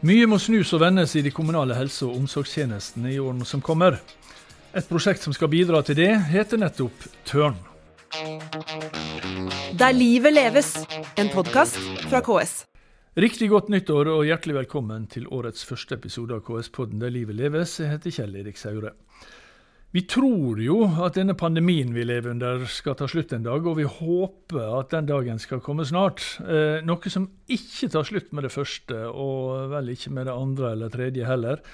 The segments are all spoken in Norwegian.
Mye må snus og vendes i de kommunale helse- og omsorgstjenestene i årene som kommer. Et prosjekt som skal bidra til det, heter nettopp Tørn. Der livet leves, en podkast fra KS. Riktig godt nyttår og hjertelig velkommen til årets første episode av KS-podden Der livet leves. Jeg heter Kjell Erik Saure. Vi tror jo at denne pandemien vi lever under skal ta slutt en dag, og vi håper at den dagen skal komme snart. Eh, noe som ikke tar slutt med det første, og vel ikke med det andre eller tredje heller,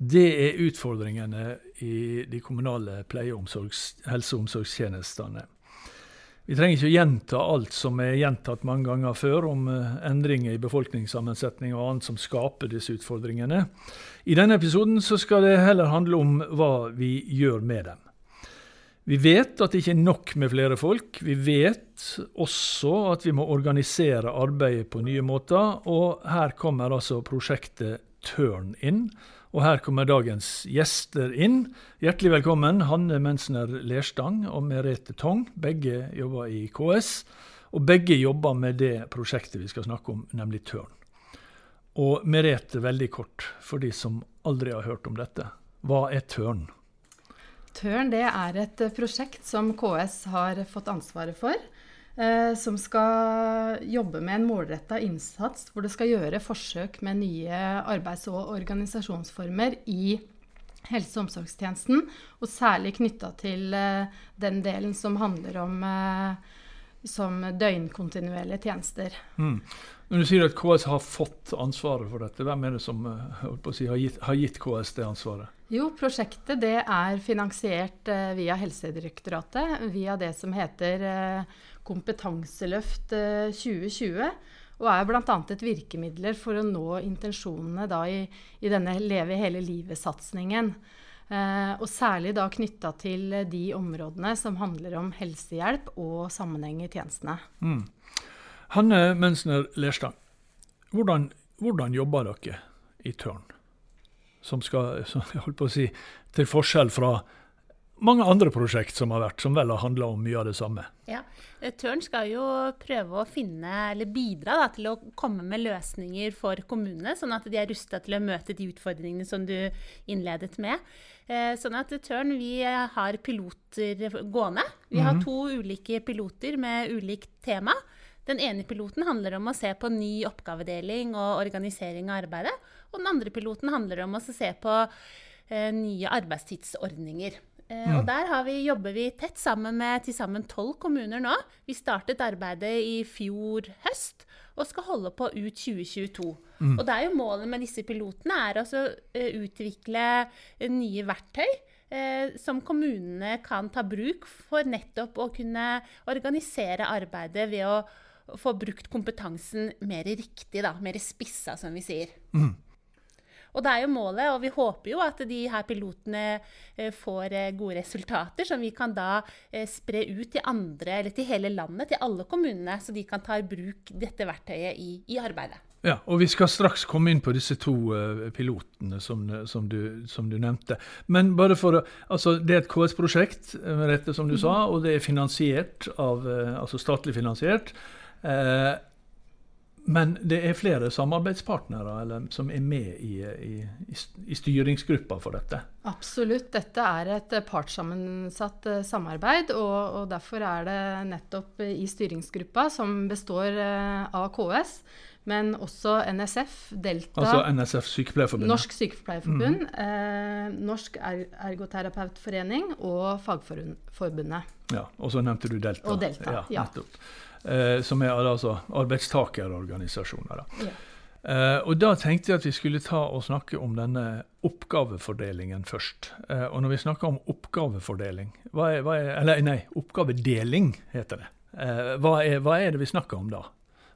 det er utfordringene i de kommunale pleie- og helse- og omsorgstjenestene. Vi trenger ikke gjenta alt som er gjentatt mange ganger før om eh, endringer i befolkningssammensetning og annet som skaper disse utfordringene. I denne episoden skal det heller handle om hva vi gjør med dem. Vi vet at det ikke er nok med flere folk. Vi vet også at vi må organisere arbeidet på nye måter. Og her kommer altså prosjektet Tørn inn. Og her kommer dagens gjester inn. Hjertelig velkommen, Hanne Mensner Lerstang og Merete Tong. Begge jobber i KS. Og begge jobber med det prosjektet vi skal snakke om, nemlig Tørn. Og Merete, veldig kort, for de som aldri har hørt om dette. Hva er Tørn? Tørn det er et prosjekt som KS har fått ansvaret for. Eh, som skal jobbe med en målretta innsats hvor det skal gjøre forsøk med nye arbeids- og organisasjonsformer i helse- og omsorgstjenesten, og særlig knytta til eh, den delen som handler om eh, som døgnkontinuerlige tjenester. Mm. Når du sier at KS har fått ansvaret for dette, hvem er det som si, har, gitt, har, gitt, KS det ansvaret? Jo, prosjektet det er finansiert via Helsedirektoratet, via det som heter Kompetanseløft 2020. Eh, og er bl.a. et virkemiddel for å nå intensjonene i, i, denne Leve hele livet-satsingen. Eh, og særlig da knytta til de områdene som handler om helsehjelp og sammenheng i tjenestene. Mm. Hanne Mensner Lerstad, hvordan, hvordan, jobber dere i Tørn? Som skal, som jeg holdt på å si, til forskjell fra mange andre prosjekt som har vært, som vel har handla om mye av det samme. Ja, eh, Tørn skal jo prøve å finne, eller bidra da, til å komme med løsninger for kommunene, sånn at de er rusta til å møte de utfordringene som du innledet med. Eh, sånn at Tørn vi har piloter gående. Vi har mhm. to ulike piloter med ulikt tema. Den ene piloten handler om å se på ny oppgavedeling og organisering av arbeidet. Og den andre piloten handler om å se på eh, nye arbeidstidsordninger. Eh, mm. Og der vi, jobber vi tett sammen med til sammen tolv kommuner nå. Vi startet arbeidet i fjor høst og skal holde på ut 2022. Mm. Og det er jo målet med disse pilotene er å uh, utvikle uh, nye verktøy. Som kommunene kan ta bruk for nettopp å kunne organisere arbeidet ved å få brukt kompetansen mer riktig, da, mer spissa, som vi sier. Mm. Og det er jo målet, og vi håper jo at de her pilotene eh, får eh, gode resultater, som vi kan da eh, spre ut til andre, eller til hele landet, til alle kommunene, så de kan ta i bruk dette verktøyet i, i arbeidet. Ja, og Vi skal straks komme inn på disse to pilotene som, som, du, som, du, nevnte. Men bare for å, altså Det er et KS-prosjekt, som du sa, og det er finansiert av, altså statlig finansiert. Uh, men det er flere samarbeidspartnere eller, som er med i, i, i, styringsgruppa for dette? Absolutt. Dette er et partssammensatt eh, samarbeid. Og, og, derfor er det nettopp i styringsgruppa, som består eh, av KS, men også NSF, Delta Altså NSF Sykepleierforbundet? Norsk Sykepleierforbund, mm. eh, Norsk Ergoterapeutforening og Fagforbundet. Ja, Og så nevnte du Delta. Og Delta, ja. ja. Eh, som er altså arbeidstakerorganisasjoner. Ja. Eh, og Da tenkte jeg at vi skulle ta og snakke om denne oppgavefordelingen først. Eh, og når vi snakker om oppgavefordeling, hva er, hva er, eller nei, oppgavedeling heter det. Eh, hva er, hva, er, det vi snakker om da,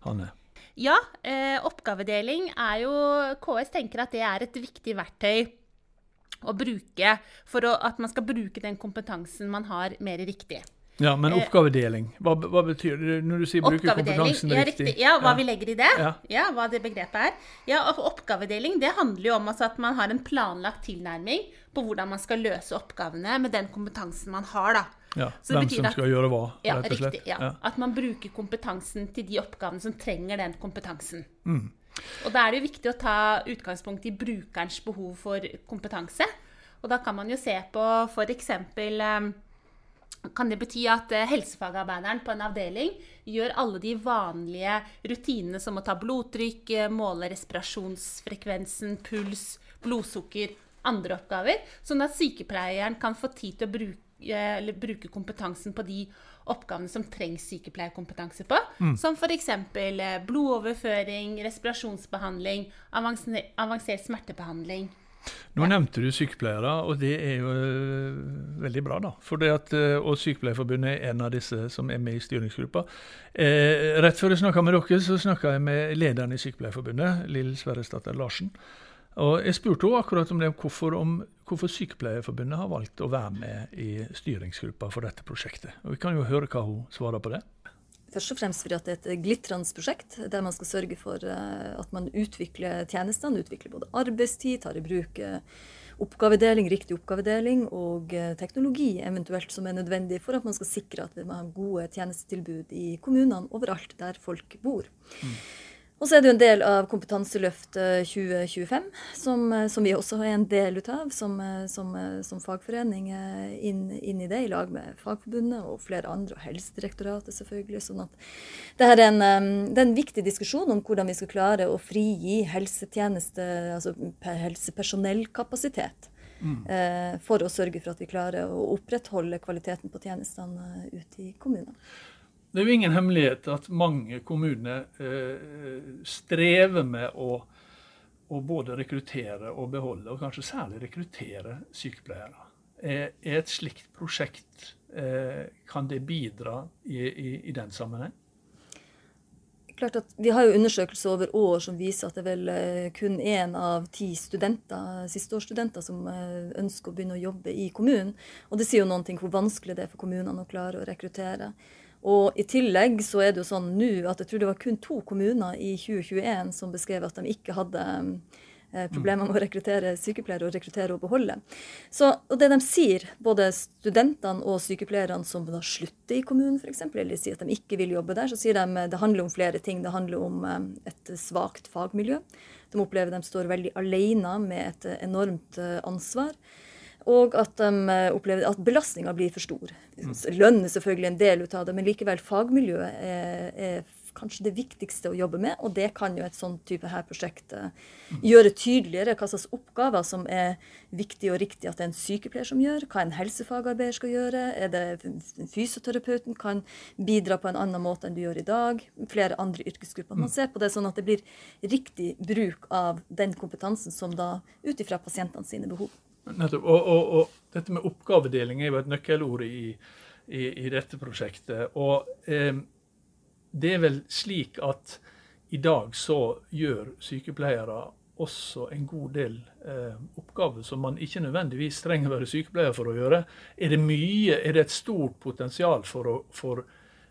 Hanne? Ja, eh, oppgavedeling er jo KS tenker at det er et viktig verktøy å bruke for å, at man skal bruke den kompetansen man har, mer riktig. Ja, Men eh, oppgavedeling, hva, hva, betyr det når du sier bruke kompetansen ja, riktig? Ja, hva ja. vi legger i det. Ja. ja. Hva det begrepet er. Ja, Oppgavedeling det handler jo om altså at man har en planlagt tilnærming på hvordan man skal løse oppgavene med den kompetansen man har. da. Ja, Hvem som skal gjøre hva, rett og slett. Riktig, ja. At man bruker kompetansen til de oppgavene som trenger den kompetansen. Mm. Og Da er det jo viktig å ta utgangspunkt i brukerens behov for kompetanse. Og Da kan man jo se på f.eks. Kan det bety at helsefagarbeideren på en avdeling gjør alle de vanlige rutinene som å ta blodtrykk, måle respirasjonsfrekvensen, puls, blodsukker, andre oppgaver, sånn at sykepleieren kan få tid til å bruke, bruke kompetansen på de oppgavene som trengs sykepleierkompetanse på. Mm. Som f.eks. Eh, blodoverføring, respirasjonsbehandling, avansert smertebehandling. Nå ja. nevnte du sykepleiere, og det er jo uh, veldig bra. da. At, Og Sykepleierforbundet er en av disse som er med i styringsgruppa. Eh, rett før jeg snakka med dere, så snakka jeg med lederen i Sykepleierforbundet, Lill Sverresdatter Larsen. Og Jeg spurte henne akkurat om det, hvorfor, om hvorfor Sykepleierforbundet har valgt å være med i styringsgruppa for dette prosjektet. Og Vi kan jo høre hva hun svarer på det. Først og fremst fordi det er et glitrende prosjekt der man skal sørge for eh, at man utvikler tjenestene. Utvikler både arbeidstid, tar i bruk eh, oppgavedeling, riktig oppgavedeling og eh, teknologi eventuelt som er nødvendig for at man skal sikre at man har gode tjenestetilbud i kommunene overalt der folk bor. Mm. Og så er det jo en del av Kompetanseløft 2025, som, som, vi også er en del av som, som, som fagforening inn, inn, i det, i lag med Fagforbundet og flere andre, og Helsedirektoratet selvfølgelig. sånn at det er, en, det er en viktig diskusjon om hvordan vi skal klare å frigi helsetjeneste, altså helsepersonellkapasitet. Mm. Eh, for å sørge for at vi klarer å opprettholde kvaliteten på tjenestene ute i kommunene. Det er jo ingen hemmelighet at mange kommuner eh, strever med å, å, både rekruttere og beholde, og kanskje særlig rekruttere sykepleiere. Er, er et slikt prosjekt eh, Kan det bidra i, i, i den sammenheng? Klart at Vi har jo undersøkelser over år som viser at det er vel eh, kun én av ti studenter, sisteårsstudenter som eh, ønsker å begynne å jobbe i kommunen. Og Det sier jo noe om hvor vanskelig det er for kommunene å klare å rekruttere. Og I tillegg så er det jo sånn nå at jeg tror det var kun to kommuner i 2021 som beskrev at de ikke hadde eh, problemer med å rekruttere sykepleiere og rekruttere og beholde. Så, og det de sier, både studentene og sykepleierne som da slutter i kommunen f.eks., eller sier at de ikke vil jobbe der, så sier de at det handler om flere ting. Det handler om eh, et svakt fagmiljø. De opplever de står veldig alene med et enormt eh, ansvar. Og at de eh, opplever at belastninga blir for stor. Mm. Lønn er selvfølgelig en del av det, men likevel fagmiljøet er, er, kanskje det viktigste å jobbe med. Og det kan jo et sånn type her prosjekt uh, gjøre tydeligere hva slags oppgaver som er viktig og riktig at det er en sykepleier som gjør, hva en helsefagarbeider skal gjøre. Er det fysioterapeuten kan bidra på en annen måte enn du gjør i dag? Flere andre yrkesgrupper. Man mm. ser på det sånn at det blir riktig bruk av den kompetansen som da ut ifra pasientene sine behov. Nettopp. Og, og, og, dette med oppgavedeling er jo et nøkkelord i, i, i dette prosjektet. Og eh, det er vel slik at i dag så gjør sykepleiere også en god del eh, oppgaver som man ikke nødvendigvis trenger å være sykepleier for å gjøre. Er det mye, er det et stort potensial for, å, for,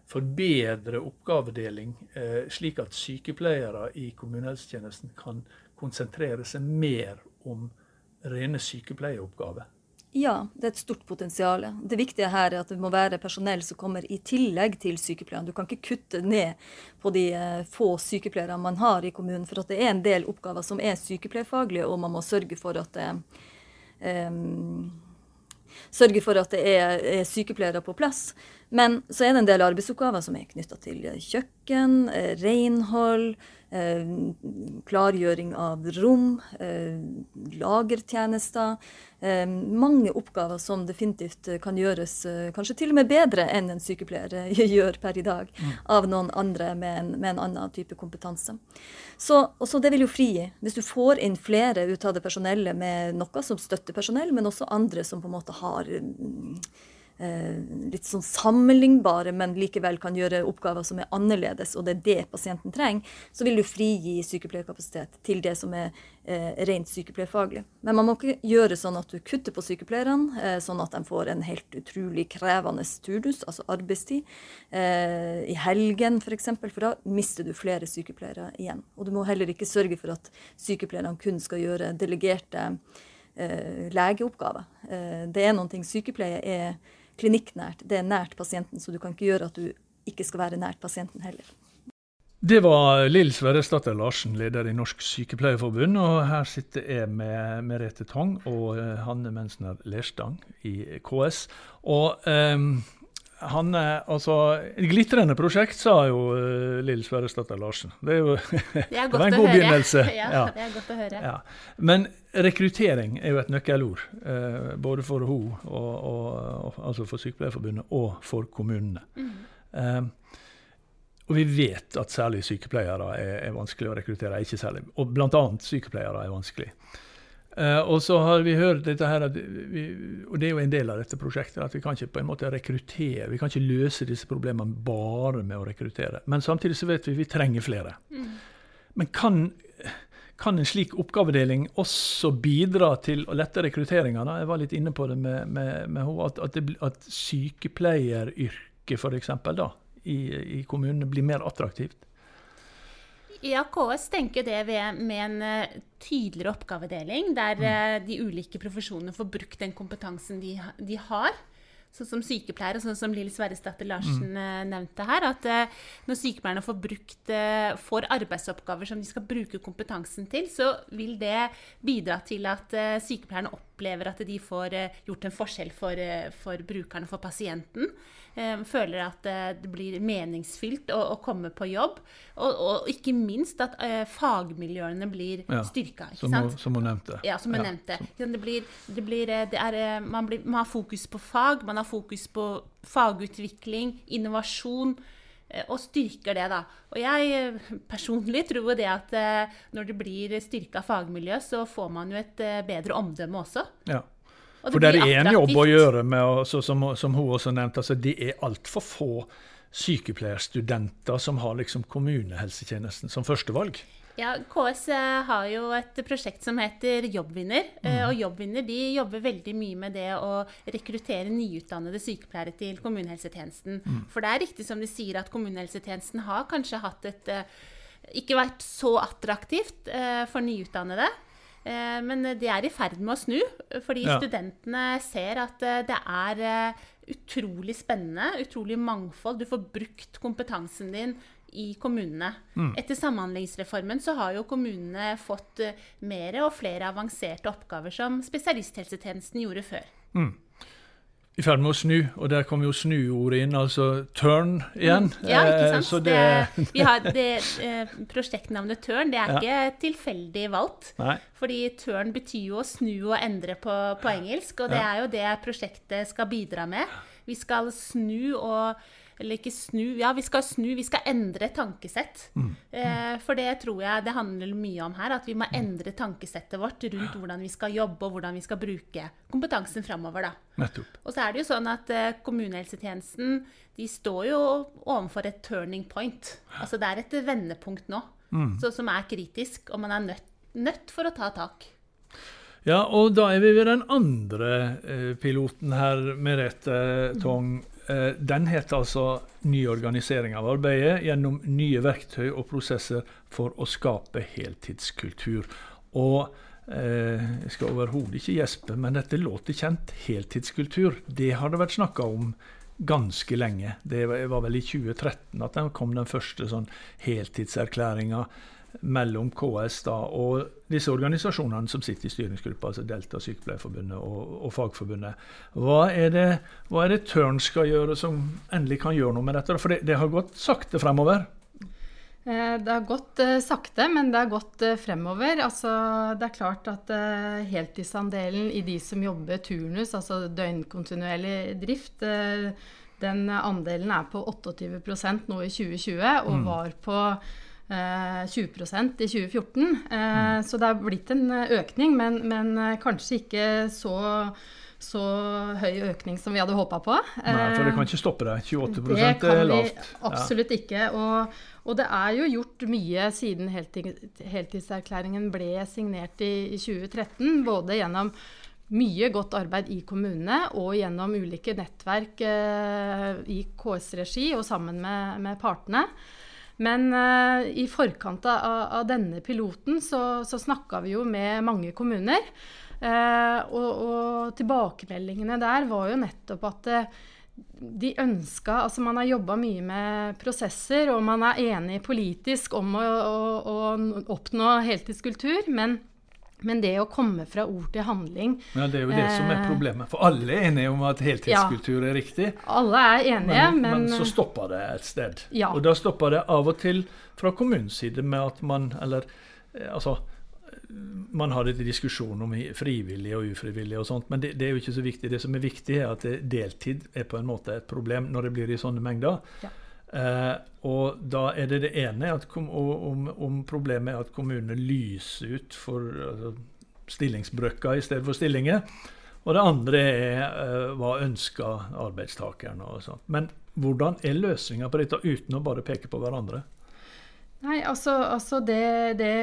for bedre oppgavedeling, eh, slik at sykepleiere i kommunehelsetjenesten kan konsentrere seg mer om rene sykepleieoppgaver? Ja, det er et stort potensial. Det viktige her er at det må være personell som kommer i tillegg til sykepleierne. Du kan ikke kutte ned på de eh, få sykepleierne man har i kommunen. For det er en del oppgaver som er sykepleierfaglige, og man må sørge for at det um, sørge for at det er, er, sykepleiere på plass. Men så er det en del arbeidsoppgaver som er knytta til kjøkken, eh, renhold, Eh, klargjøring av rom, eh, lagertjenester. Eh, mange oppgaver som definitivt kan gjøres kanskje til og med bedre enn en sykepleier gjør per i dag, mm. av noen andre med en, med en annen type kompetanse. Så også det vil jo frigi. Hvis du får inn flere ut av det personellet med noe som støttepersonell, men også andre som på en måte har mm, Eh, litt sånn sammenlignbare, men likevel kan gjøre oppgaver som er annerledes, og det er det pasienten trenger, så vil du frigi sykepleierkapasitet til det som er eh, rent sykepleierfaglig. Men man må ikke gjøre sånn at du kutter på sykepleierne, eh, sånn at de får en helt utrolig krevende turnus, altså arbeidstid, eh, i helgen f.eks., for, eksempel, for da mister du flere sykepleiere igjen. Og du må heller ikke sørge for at sykepleierne kun skal gjøre delegerte eh, legeoppgaver. Eh, det er noen ting sykepleie er klinikknært. Det er nært pasienten, så du kan ikke gjøre at du ikke skal være nært pasienten heller. Det var Lill Sverresdatter Larsen, leder i Norsk Sykepleierforbund. Og her sitter jeg med Merete Tong og eh, Hanne Mensner Lerstang i KS. Og um, han er altså glitrende prosjekt, sa jo uh, Lill Sverresdatter Larsen. Det, er jo, det, er det var en god begynnelse. Ja, ja, det er godt å høre. Ja. Men rekruttering er jo et nøkkelord. Uh, både for henne, altså for Sykepleierforbundet, og for kommunene. Mm. Uh, og vi vet at særlig sykepleiere er, er vanskelig å rekruttere. ikke særlig, Og bl.a. sykepleiere er vanskelig. Uh, og så har vi hørt dette her, vi, og det er jo en del av dette prosjektet, at vi kan ikke på en måte rekruttere, vi kan ikke løse disse problemene bare med å rekruttere. Men samtidig så vet vi vi trenger flere. Mm. Men kan, kan, en slik oppgavedeling også bidra til å lette rekrutteringa? Jeg var litt inne på det med, med, med at, at, det, at sykepleieryrket f.eks. i, i kommunene blir mer attraktivt? Ja, KS tenker det med en uh, tydeligere oppgavedeling, der mm. de ulike profesjonene får brukt den kompetansen de, de har. Sånn som sykepleiere, sånn som Lill Sverresdatter Larsen mm. uh, nevnte her. At når sykepleierne får, brukt, får arbeidsoppgaver som de skal bruke kompetansen til, så vil det bidra til at sykepleierne opplever at de får gjort en forskjell for, for brukerne, for pasienten. Eh, føler at eh, det blir meningsfylt å, å komme på jobb. Og, og, ikke minst at fagmiljøene blir ja, styrka. Som, som hun nevnte. Ja, som hun ja, nevnte. Det blir, det blir, det er, man, blir, man, har fokus på fag, man har fokus på fagutvikling, innovasjon. Og styrker det, da. Og jeg personlig tror det at når det blir styrka fagmiljø, så får man jo et bedre omdømme også. Ja. For det er en jobb å gjøre med, også, som, som, hun også nevnte, altså det er altfor få sykepleierstudenter som har liksom kommunehelsetjenesten som førstevalg. Ja, KS eh, har jo et prosjekt som heter Jobbvinner. Eh, mm. Og Jobbvinner de jobber veldig mye med det å rekruttere nyutdannede sykepleiere til kommunehelsetjenesten. Mm. For det er riktig som de sier at kommunehelsetjenesten har kanskje hatt et eh, ikke vært så attraktivt for nyutdannede. Men det er i ferd med å snu, fordi ja. studentene ser at det er utrolig spennende, utrolig mangfold. Du får brukt kompetansen din i kommunene. Mm. Etter Samhandlingsreformen så har jo kommunene fått mer og flere avanserte oppgaver som spesialisthelsetjenesten gjorde før. Mm i ferd med å snu, og der kom jo snuordet inn, altså turn igjen. Mm. Ja, ikke eh, sant. Det, det, vi har det, eh, prosjektnavnet Turn det er ja. ikke tilfeldig valgt. Nei. Fordi turn betyr jo å snu og endre på, på engelsk, og det ja. er jo det prosjektet skal bidra med. Vi skal snu og eller ikke snu Ja, vi skal snu, vi skal endre tankesett. Mm. Eh, for det tror jeg det handler mye om her. At vi må endre tankesettet vårt rundt hvordan vi skal jobbe og hvordan vi skal bruke kompetansen framover. Og så er det jo sånn at eh, kommunehelsetjenesten de står jo overfor et turning point. Altså det er et vendepunkt nå mm. så, som er kritisk, og man er nødt, nødt for å ta tak. Ja, og da er vi ved den andre eh, piloten her, Merete Tong. Eh, den heter altså 'Ny organisering av arbeidet gjennom nye verktøy og prosesser for å skape heltidskultur'. Og eh, jeg skal overhodet ikke gjespe, men dette låter kjent. Heltidskultur, det har det vært snakka om ganske lenge. Det var vel i 2013 at den kom den første sånn heltidserklæringa mellom KS da, og disse organisasjonene som sitter i styringsgruppa, altså Delta, Sykepleierforbundet og, og Fagforbundet. Hva er, det, hva er det Tørn skal gjøre som endelig kan gjøre noe med dette? For det, det har gått sakte fremover? Eh, det har gått uh, sakte, men det har gått uh, fremover. Altså, det er klart at heltidsandelen i de som jobber turnus, altså døgnkontinuerlig drift, den andelen er på 28% nå i 2020 og mm. var på 20 eh, i 2014. Eh, mm. Så det har blitt en eh, økning, men, men kanskje ikke så så høy økning som vi hadde håpa på. Nei, For det kan ikke stoppe det? 28 det kan er lavt? Vi absolutt ikke. Og, og, det er jo gjort mye siden heltidserklæringen ble signert i, i 2013. Både gjennom mye godt arbeid i kommunene og gjennom ulike nettverk eh, i KS-regi og sammen med, med partene. Men uh, i forkant av, av, denne piloten så, så snakka vi jo med mange kommuner. Uh, og, og, tilbakemeldingene der var jo nettopp at uh, de ønska Altså man har jobba mye med prosesser, og man er enig politisk om å, å, å oppnå heltidskultur, men men det å komme fra ord til handling Ja, Det er jo det som er eh, problemet. For alle er enige om at heltidskultur er riktig. Alle er enige, Men, men, men så stopper det et sted. Ja. Og da stopper det av og til fra kommunens side med at man Eller eh, altså Man har litt diskusjon om frivillig og ufrivillig og sånt, men det, det er jo ikke så viktig. Det som er viktig, er at deltid er på en måte et problem når det blir i sånne mengder. Ja. Eh, og da er det det ene at om, om problemet er at kommunene lyser ut for altså, stillingsbrøker i stedet for stillinger. Og det andre er eh, hva ønsker arbeidstakerne og sånt. Men hvordan er løsninga på dette uten å bare peke på hverandre? Nei, altså, altså det, det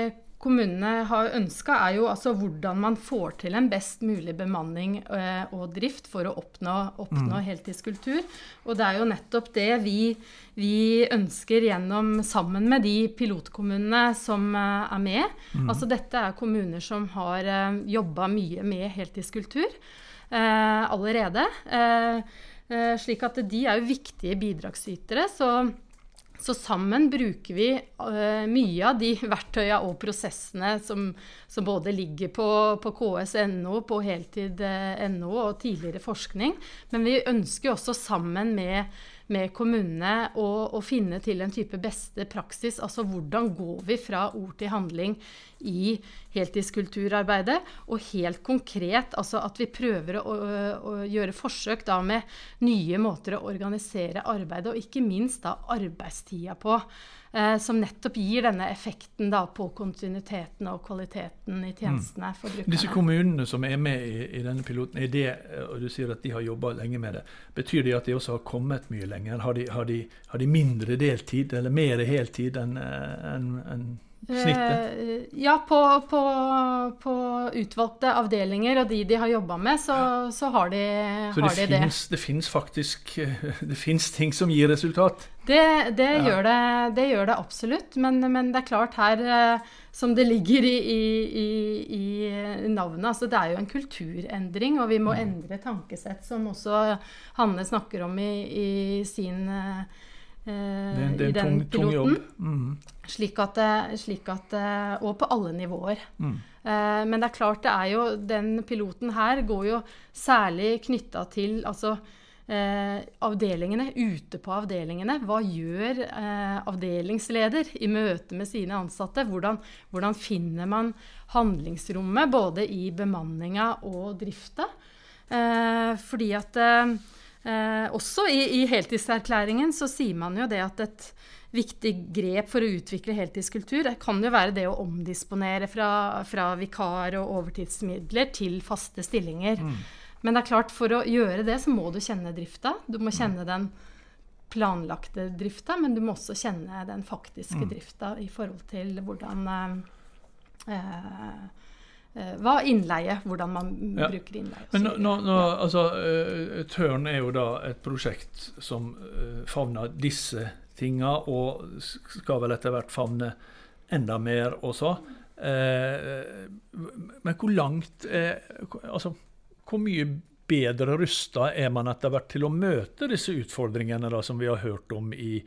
kommunene har ønska, er jo altså hvordan man får til en best mulig bemanning eh, og drift for å oppnå, oppnå Mm. heltidskultur. Og det er jo nettopp det vi, vi ønsker gjennom sammen med de pilotkommunene som eh, er med. Mm. Altså dette er kommuner som har uh, jobba mye med heltidskultur eh, allerede. Eh, eh, slik at de er jo viktige bidragsytere. så så sammen bruker vi uh, mye av de verktøyene og prosessene som, som både ligger på, på KS.no, på heltid.no og tidligere forskning. Men vi ønsker også sammen med, med kommunene å, å finne til en type beste praksis. Altså hvordan går vi fra ord til handling i heltidskulturarbeidet? Og helt konkret altså at vi prøver å, å gjøre forsøk da med nye måter å organisere arbeidet, og ikke minst da arbeidstida på. Eh, som nettopp gir denne effekten da på kontinuiteten og kvaliteten i tjenestene for brukerne. Disse kommunene som er med i, i denne piloten, er det, og du sier at de har jobba lenge med det, betyr det at de også har kommet mye lenger? Har de, har de, har de mindre deltid eller mer heltid enn en, en snittet? Eh, ja, på, på, på utvalgte avdelinger og de de har jobba med, så, så har de Så har det de det. fins, det fins faktisk det finnes ting som gir resultat? Det, det, Ja. gjør det, det gjør det absolutt, men, men det er klart her, eh, som det ligger i, i, i, i navnet, altså det er jo en kulturendring, og vi må Mm. endre tankesett, som også Hanne snakker om i, i sin eh, Det, er- det i en den tung, tung piloten. jobb. Mm. Slik at, slik at, eh, og på alle nivåer. Mm. Eh, Men det er klart, det er jo, den piloten her går jo særlig knytta til altså, eh, avdelingene, ute på avdelingene. Hva gjør eh, avdelingsleder i møte med sine ansatte? Hvordan, hvordan finner man handlingsrommet både i bemanninga og drifta? Eh, fordi at eh, også i, i heltidserklæringen så sier man jo det at et viktig grep for å utvikle heltidskultur kan jo være det å omdisponere fra, fra vikar- og overtidsmidler til faste stillinger. Men det er klart, for å gjøre det, så må du kjenne drifta. Du må kjenne den planlagte drifta, men du må også kjenne den faktiske drifta i forhold til hvordan eh, eh, Hva innleie, hvordan man Ja. bruker innleie. Men nå, nå, nå, altså, uh, Tørn er jo da et prosjekt som uh, favner disse tinga, og skal vel etter hvert favne enda mer også. Uh, men hvor langt eh, Altså, hvor mye bedre rusta er man etter hvert til å møte disse utfordringene da, som vi har hørt om i,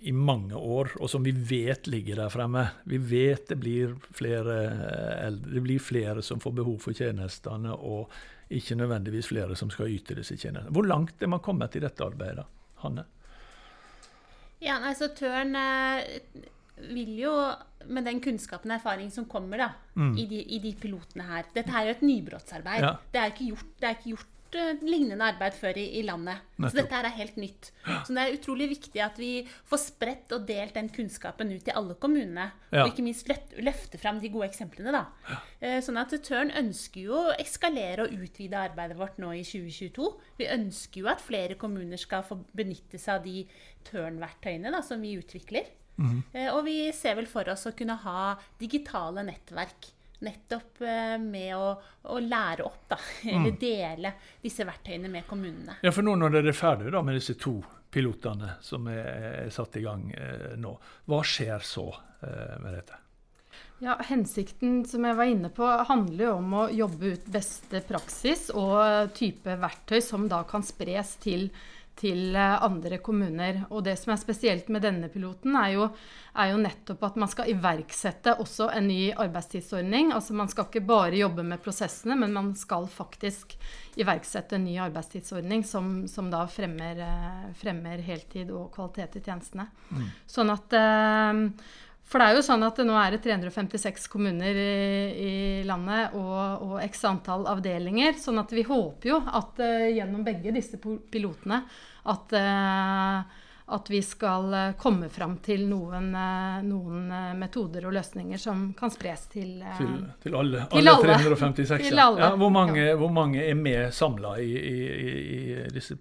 i mange år, og som vi vet ligger der fremme. Vi vet det blir flere eh, eldre, det blir flere som får behov for tjenestene, og ikke nødvendigvis flere som skal yte disse tjenestene. Hvor langt er man kommet i dette arbeidet, Hanne? Ja, nei, så Tørn eh, vil jo, med den kunnskapen og erfaringen som kommer da, i, de, i de pilotene her Dette her er jo et nybrottsarbeid. Ja. Det er ikke gjort, det er ikke gjort lignende arbeid før i, i landet. Nettopp. Så dette her er helt nytt. Så det er utrolig viktig at vi får spredt og delt den kunnskapen ut til alle kommunene. Ja. Og ikke minst løfte, fram de gode eksemplene. da. Ja. Sånn at Tørn ønsker jo å eskalere og utvide arbeidet vårt nå i 2022. Vi ønsker jo at flere kommuner skal få benytte seg av de Tørn-verktøyene da, som vi utvikler. Mm. Og vi ser vel for oss å kunne ha digitale nettverk. Nettopp eh, med å, å lære opp, da. Eller dele disse verktøyene med kommunene. Ja, for nå når dere er ferdige da, med disse to pilotene som er, er satt i gang eh, nå, hva skjer så eh, med dette? Ja, Hensikten som jeg var inne på, handler jo om å jobbe ut beste praksis og type verktøy som da kan spres til, til eh, andre kommuner. Og det som er spesielt med denne piloten, er jo, er jo nettopp at man skal iverksette også en ny arbeidstidsordning. Altså man skal ikke bare jobbe med prosessene, men man skal faktisk iverksette en ny arbeidstidsordning som, som da fremmer, eh, fremmer, heltid og kvalitet i tjenestene. Mm. Sånn at eh, for det er jo sånn at nå er det 356 kommuner i, i landet og, og, x antall avdelinger. sånn at vi håper jo at uh, gjennom begge disse pilotene at uh, at vi skal eh, komme fram til noen, eh, noen, eh, metoder og løsninger som kan spres til Til, til alle, til alle 356? Til alle. Ja, hvor, mange, ja. hvor, mange, er med samla i, i, i, disse,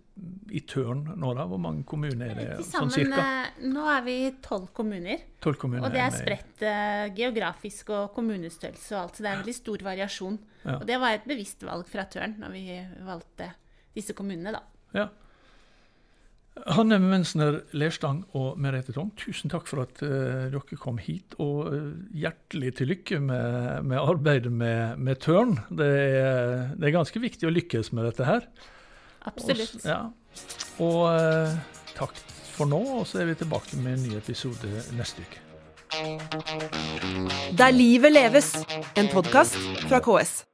i Tørn nå, da? Hvor mange kommuner er det sånn cirka? Nå er vi tolv kommuner. 12 kommuner. Og det er spredt uh, geografisk og kommunestørrelse og alt. Så det er en veldig stor variasjon. Ja. Og det var et bevisst valg fra Tørn når vi valgte disse kommunene, da. Ja. Hanne Mensner Lerstang og Merete Tong, tusen takk for at uh, dere kom hit. Og uh, hjertelig til lykke med, med arbeidet med, med Tørn. Det er, det er, ganske viktig å lykkes med dette her. Absolutt. Og, ja. og uh, takk for nå, og så er vi tilbake med en ny episode neste uke. Der livet leves, en podkast fra KS.